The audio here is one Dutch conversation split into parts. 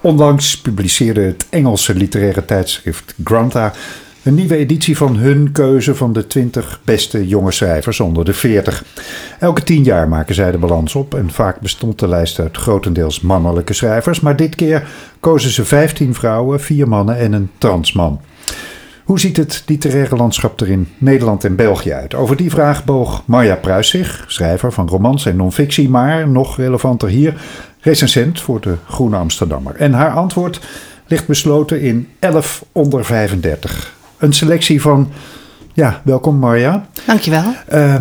Onlangs publiceerde het Engelse literaire tijdschrift Granta een nieuwe editie van hun keuze van de 20 beste jonge schrijvers onder de 40. Elke tien jaar maken zij de balans op en vaak bestond de lijst uit grotendeels mannelijke schrijvers, maar dit keer kozen ze 15 vrouwen, 4 mannen en een transman. Hoe ziet het literaire landschap er in Nederland en België uit? Over die vraag boog Marja Pruis zich, schrijver van romans en non-fictie, maar nog relevanter hier, recensent voor de Groene Amsterdammer. En haar antwoord ligt besloten in 11 onder 35. Een selectie van, ja, welkom Marja. Dankjewel. Uh,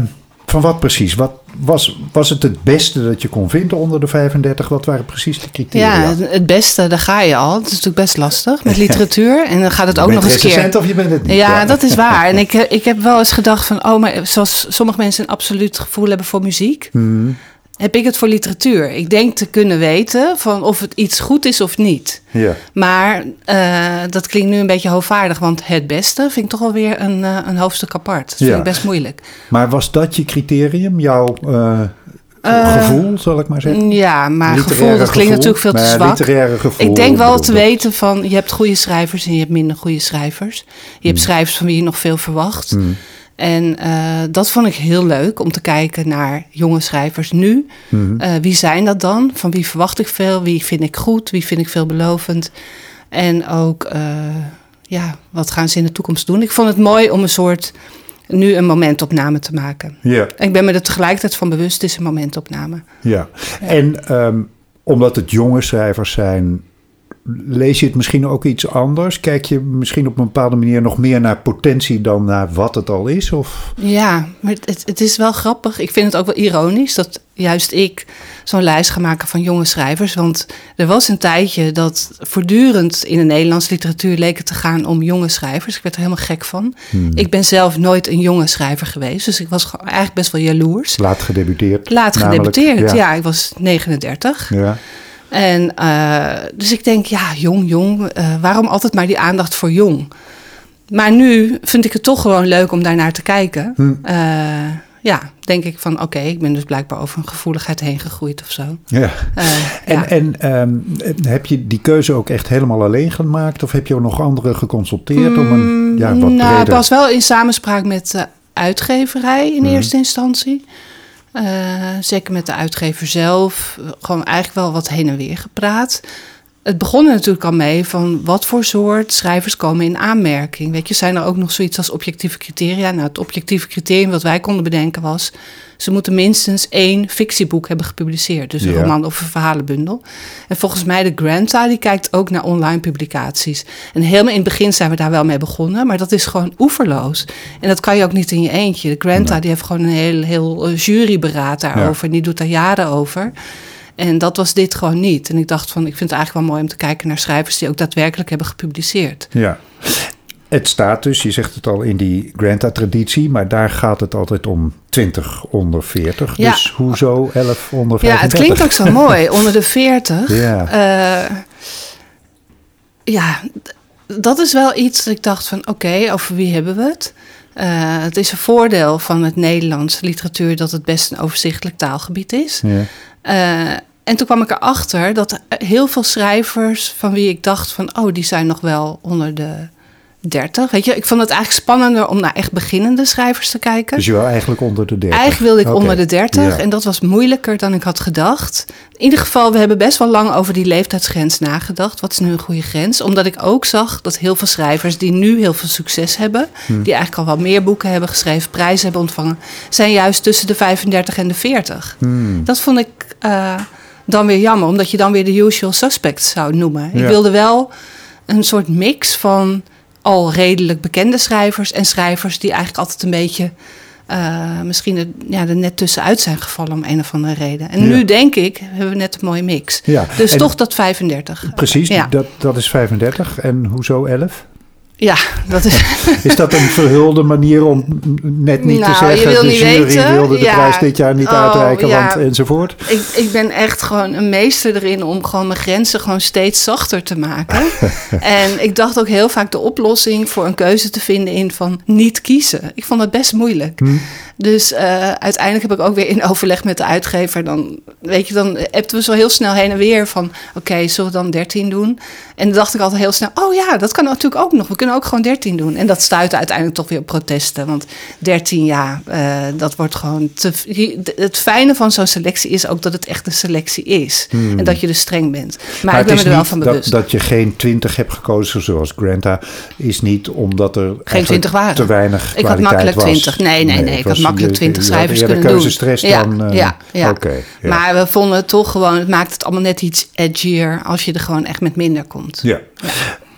van wat precies? Wat was, was het het beste dat je kon vinden onder de 35? Wat waren precies de criteria? Ja, het beste, daar ga je al. Het is natuurlijk best lastig met literatuur. En dan gaat het ook nog eens keer. of je bent het niet? Ja, dat is waar. En ik, ik heb wel eens gedacht van, oh, maar zoals sommige mensen een absoluut gevoel hebben voor muziek. Hmm heb ik het voor literatuur. Ik denk te kunnen weten van of het iets goed is of niet. Ja. Maar uh, dat klinkt nu een beetje hoogvaardig, want het beste vind ik toch alweer een, uh, een hoofdstuk apart. Dat vind ja. ik best moeilijk. Maar was dat je criterium, jouw uh, gevoel, zal ik maar zeggen? Ja, maar gevoel, dat klinkt natuurlijk veel te zwak. Gevoel, ik denk wel te weten van, je hebt goede schrijvers en je hebt minder goede schrijvers. Je hebt schrijvers van wie je nog veel verwacht. Hmm. En uh, dat vond ik heel leuk om te kijken naar jonge schrijvers nu. Mm uh, wie zijn dat dan? Van wie verwacht ik veel? Wie vind ik goed? Wie vind ik veelbelovend? En ook, uh, ja, wat gaan ze in de toekomst doen? Ik vond het mooi om een soort, nu een momentopname te maken. Ja. Ik ben me er tegelijkertijd van bewust, het is een momentopname. Ja, ja. en um, omdat het jonge schrijvers zijn lees je het misschien ook iets anders? Kijk je misschien op een bepaalde manier nog meer naar potentie dan naar wat het al is? Of? Ja, maar het, het is wel grappig. Ik vind het ook wel ironisch dat juist ik zo'n lijst ga maken van jonge schrijvers. Want er was een tijdje dat voortdurend in de Nederlandse literatuur leek het te gaan om jonge schrijvers. Ik werd er helemaal gek van. Hmm. Ik ben zelf nooit een jonge schrijver geweest, dus ik was eigenlijk best wel jaloers. Laat gedebuteerd. Laat gedebuteerd, ja. ja. Ik was 39. Ja. En uh, dus ik denk, ja, jong, jong. Uh, waarom altijd maar die aandacht voor jong? Maar nu vind ik het toch gewoon leuk om daarnaar te kijken. Hm. Uh, ja, denk ik van, oké, okay, ik ben dus blijkbaar over een gevoeligheid heen gegroeid of zo. Ja. en ja. en um, heb je die keuze ook echt helemaal alleen gemaakt? Of heb je ook nog anderen geconsulteerd mm, om een, ja, wat Nou, breder... ik was wel in samenspraak met de uitgeverij in Mhm. eerste instantie. Uh, zeker met de uitgever zelf. Gewoon eigenlijk wel wat heen en weer gepraat. Het begon er natuurlijk al mee van wat voor soort schrijvers komen in aanmerking. Weet je, zijn er ook nog zoiets als objectieve criteria? Nou, het objectieve criterium wat wij konden bedenken was... ze moeten minstens één fictieboek hebben gepubliceerd. Dus een Ja. roman of een verhalenbundel. En volgens mij de Granta, die kijkt ook naar online publicaties. En helemaal in het begin zijn we daar wel mee begonnen... maar dat is gewoon oeverloos. En dat kan je ook niet in je eentje. De Granta, Nee. die heeft gewoon een heel, heel eh, juryberaad daarover... en die doet daar jaren over... En dat was dit gewoon niet. En ik dacht van, ik vind het eigenlijk wel mooi om te kijken naar schrijvers die ook daadwerkelijk hebben gepubliceerd. Ja. Het staat dus, je zegt het al, in die Granta-traditie, maar daar gaat het altijd om 20 onder 40. Ja. Dus hoezo 11 onder 35? Ja, het klinkt ook zo mooi, onder de 40. Ja. Eh, ja, dat is wel iets dat ik dacht van, oké, over wie hebben we het? Eh, het is een voordeel van het Nederlands literatuur dat het best een overzichtelijk taalgebied is. Ja. Eh, en toen kwam ik erachter dat heel veel schrijvers van wie ik dacht van, oh, die zijn nog wel onder de 30. Weet je, ik vond het eigenlijk spannender om naar echt beginnende schrijvers te kijken. Dus je wil eigenlijk onder de 30? Eigenlijk wilde ik onder de 30 Ja. en dat was moeilijker dan ik had gedacht. In ieder geval, we hebben best wel lang over die leeftijdsgrens nagedacht. Wat is nu een goede grens? Omdat ik ook zag dat heel veel schrijvers die nu heel veel succes hebben, Hm. die eigenlijk al wel meer boeken hebben geschreven, prijzen hebben ontvangen, zijn juist tussen de 35 en de 40. Hmm. Dat vond ik eh, dan weer jammer, omdat je dan weer de usual suspects zou noemen. Ik wilde wel een soort mix van al redelijk bekende schrijvers en schrijvers die eigenlijk altijd een beetje eh, misschien er, ja, er net tussenuit zijn gevallen om een of andere reden. En Ja. nu denk ik, hebben we net een mooie mix. Ja. Dus en toch dat 35. Precies, Ja. dat, dat is 35. En hoezo 11? Ja, dat is... Is dat een verhulde manier om net niet Nou, te zeggen... je wil de niet jury weten. wilde de Ja. prijs dit jaar niet Oh, uitreiken, ja. want enzovoort? ik, ik ben echt gewoon een meester erin om gewoon mijn grenzen gewoon steeds zachter te maken. en ik dacht ook heel vaak de oplossing voor een keuze te vinden in van niet kiezen. Ik vond dat best moeilijk. Hm. Dus eh, uiteindelijk heb ik ook weer in overleg met de uitgever. Dan, weet je, dan hebten we zo heel snel heen en weer van... oké, zullen we dan 13 doen? En dan dacht ik altijd heel snel... oh ja, dat kan natuurlijk ook nog. We kunnen ook gewoon 13 doen. En dat stuitte uiteindelijk toch weer op protesten. Want 13, ja, eh, dat wordt gewoon... Te, het fijne van zo'n selectie is ook dat het echt een selectie is. En dat je dus streng bent. Maar, ik het ben me er wel van dat, bewust. dat je geen 20 hebt gekozen zoals Granta... is niet omdat er eigenlijk 20 waren. te weinig Ik had makkelijk was. 20. Nee, nee, nee. Ik had makkelijk je- 20 je had schrijvers kunnen doen. keuzestress ja, dan... eh, ja, ja. Oké, ja. Maar we vonden het toch gewoon, het maakt het allemaal net iets edgier als je er gewoon echt met minder komt. Ja.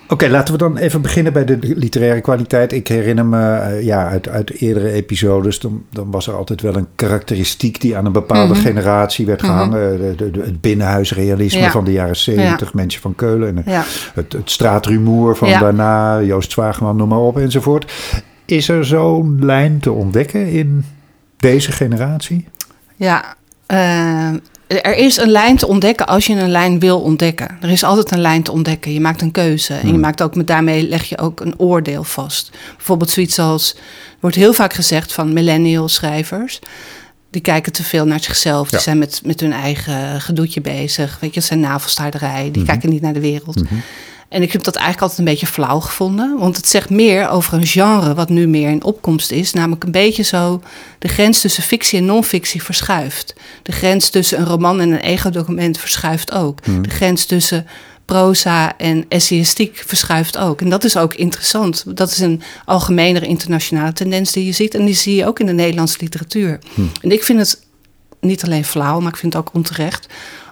Oké, laten we dan even beginnen bij de literaire kwaliteit. Ik herinner me eh, ja, uit, uit eerdere episodes, dan, dan was er altijd wel een karakteristiek die aan een bepaalde Mhm. generatie werd gehangen. De, de, de- het binnenhuisrealisme Ja. van de jaren 70, Mensje van Keulen. En Ja. het, het straatrumoer van Ja. daarna, Joost Zwageman, noem maar op enzovoort. Is er zo'n lijn te ontdekken in deze generatie? Ja, eh, er is een lijn te ontdekken als je een lijn wil ontdekken. Er is altijd een lijn te ontdekken. Je maakt een keuze. En je Hmm. maakt ook met daarmee leg je ook een oordeel vast. Bijvoorbeeld zoiets als, wordt heel vaak gezegd van millennial schrijvers. Die kijken te veel naar zichzelf. Die Ja. zijn met, met hun eigen gedoetje bezig. Weet je, het zijn navelstaarderij. Die Mhm. kijken niet naar de wereld. En ik heb dat eigenlijk altijd een beetje flauw gevonden. Want het zegt meer over een genre wat nu meer in opkomst is. Namelijk een beetje zo de grens tussen fictie en non-fictie verschuift. De grens tussen een roman en een ego-document verschuift ook. De grens tussen proza en essayistiek verschuift ook. En dat is ook interessant. Dat is een algemenere internationale tendens die je ziet. En die zie je ook in de Nederlandse literatuur. En ik vind het niet alleen flauw, maar ik vind het ook onterecht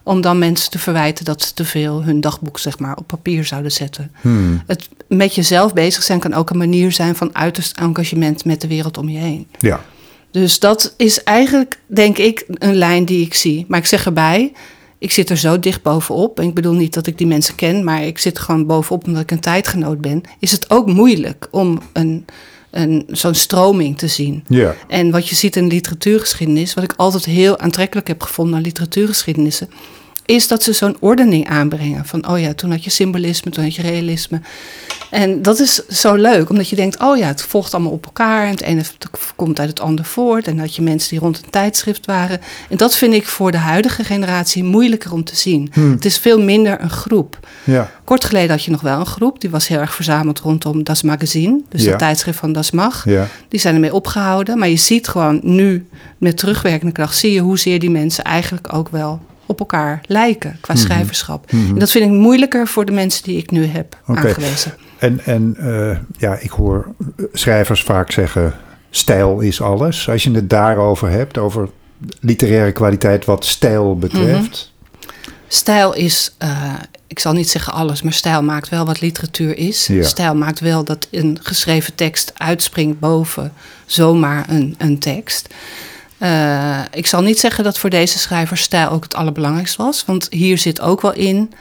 om dan mensen te verwijten dat ze te veel hun dagboek zeg maar, op papier zouden zetten. Hmm. Het met jezelf bezig zijn kan ook een manier zijn van uiterst engagement met de wereld om je heen. Ja. Dus dat is eigenlijk, denk ik, een lijn die ik zie. Maar ik zeg erbij, ik zit er zo dicht bovenop. En ik bedoel niet dat ik die mensen ken, maar ik zit gewoon bovenop omdat ik een tijdgenoot ben. Is het ook moeilijk om een, een, zo'n stroming te zien. Ja. En wat je ziet in de literatuurgeschiedenis, wat ik altijd heel aantrekkelijk heb gevonden aan literatuurgeschiedenissen, is dat ze zo'n ordening aanbrengen. Van, oh ja, toen had je symbolisme, toen had je realisme. En dat is zo leuk, omdat je denkt, oh ja, het volgt allemaal op elkaar. En het ene komt uit het ander voort. En had je mensen die rond een tijdschrift waren. En dat vind ik voor de huidige generatie moeilijker om te zien. Het is veel minder een groep. Ja. Kort geleden had je nog wel een groep, die was heel erg verzameld rondom Das Magazine. Dus Ja. dat tijdschrift van Das Mag. Ja. Die zijn ermee opgehouden. Maar je ziet gewoon nu, met terugwerkende kracht, zie je hoezeer die mensen eigenlijk ook wel op elkaar lijken qua schrijverschap. En dat vind ik moeilijker voor de mensen die ik nu heb Oké. aangewezen. En, en eh, ja, ik hoor schrijvers vaak zeggen: stijl is alles. Als je het daarover hebt, over literaire kwaliteit wat stijl betreft. Stijl is, eh, ik zal niet zeggen alles, maar stijl maakt wel wat literatuur is. Ja. Stijl maakt wel dat een geschreven tekst uitspringt boven zomaar een, een tekst. Eh, ik zal niet zeggen dat voor deze schrijver stijl ook het allerbelangrijkste was. Want hier zit ook wel in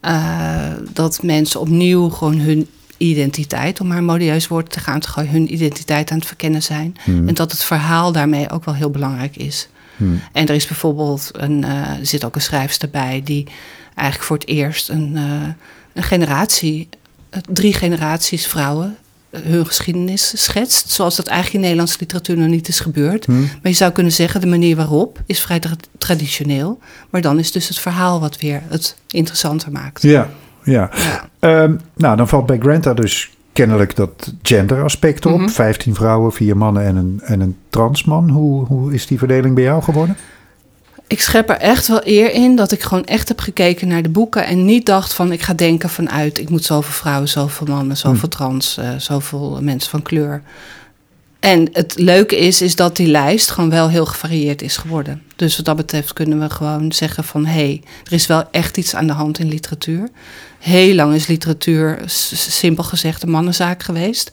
eh, dat mensen opnieuw gewoon hun identiteit, om maar een modieus woord te gaan te gooien, hun identiteit aan het verkennen zijn. En dat het verhaal daarmee ook wel heel belangrijk is. Hmm. En er is bijvoorbeeld een, eh, er zit ook een schrijfster bij die eigenlijk voor het eerst een, eh, een generatie, eh, drie generaties vrouwen, eh, hun geschiedenis schetst. Zoals dat eigenlijk in Nederlandse literatuur nog niet is gebeurd. Hmm. Maar je zou kunnen zeggen, de manier waarop is vrij tra- traditioneel. Maar dan is dus het verhaal wat weer het interessanter maakt. Ja, ja. Ja. Ehm, nou, dan valt bij Granta dus kennelijk dat genderaspect op. Mhm. 15 vrouwen, 4 mannen en een, en een transman. Hoe, hoe is die verdeling bij jou geworden? Ik schep er echt wel eer in dat ik gewoon echt heb gekeken naar de boeken en niet dacht van ik ga denken vanuit ik moet zoveel vrouwen, zoveel mannen, zoveel trans, eh, zoveel mensen van kleur. En het leuke is, is dat die lijst gewoon wel heel gevarieerd is geworden. Dus wat dat betreft kunnen we gewoon zeggen van hé, hey, er is wel echt iets aan de hand in literatuur. Heel lang is literatuur, simpel gezegd, een mannenzaak geweest.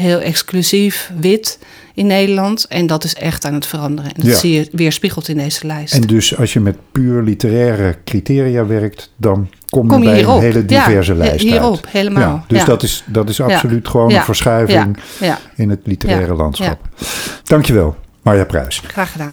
Heel exclusief, wit in Nederland. En dat is echt aan het veranderen. En dat Ja. zie je weerspiegeld in deze lijst. En dus als je met puur literaire criteria werkt, dan kom je Kom je bij hierop. een hele diverse Ja, lijst hierop, uit. helemaal. Ja, dus dat is, dat is absoluut gewoon een verschuiving in het literaire landschap. Dankjewel, Marja Pruis. graag gedaan.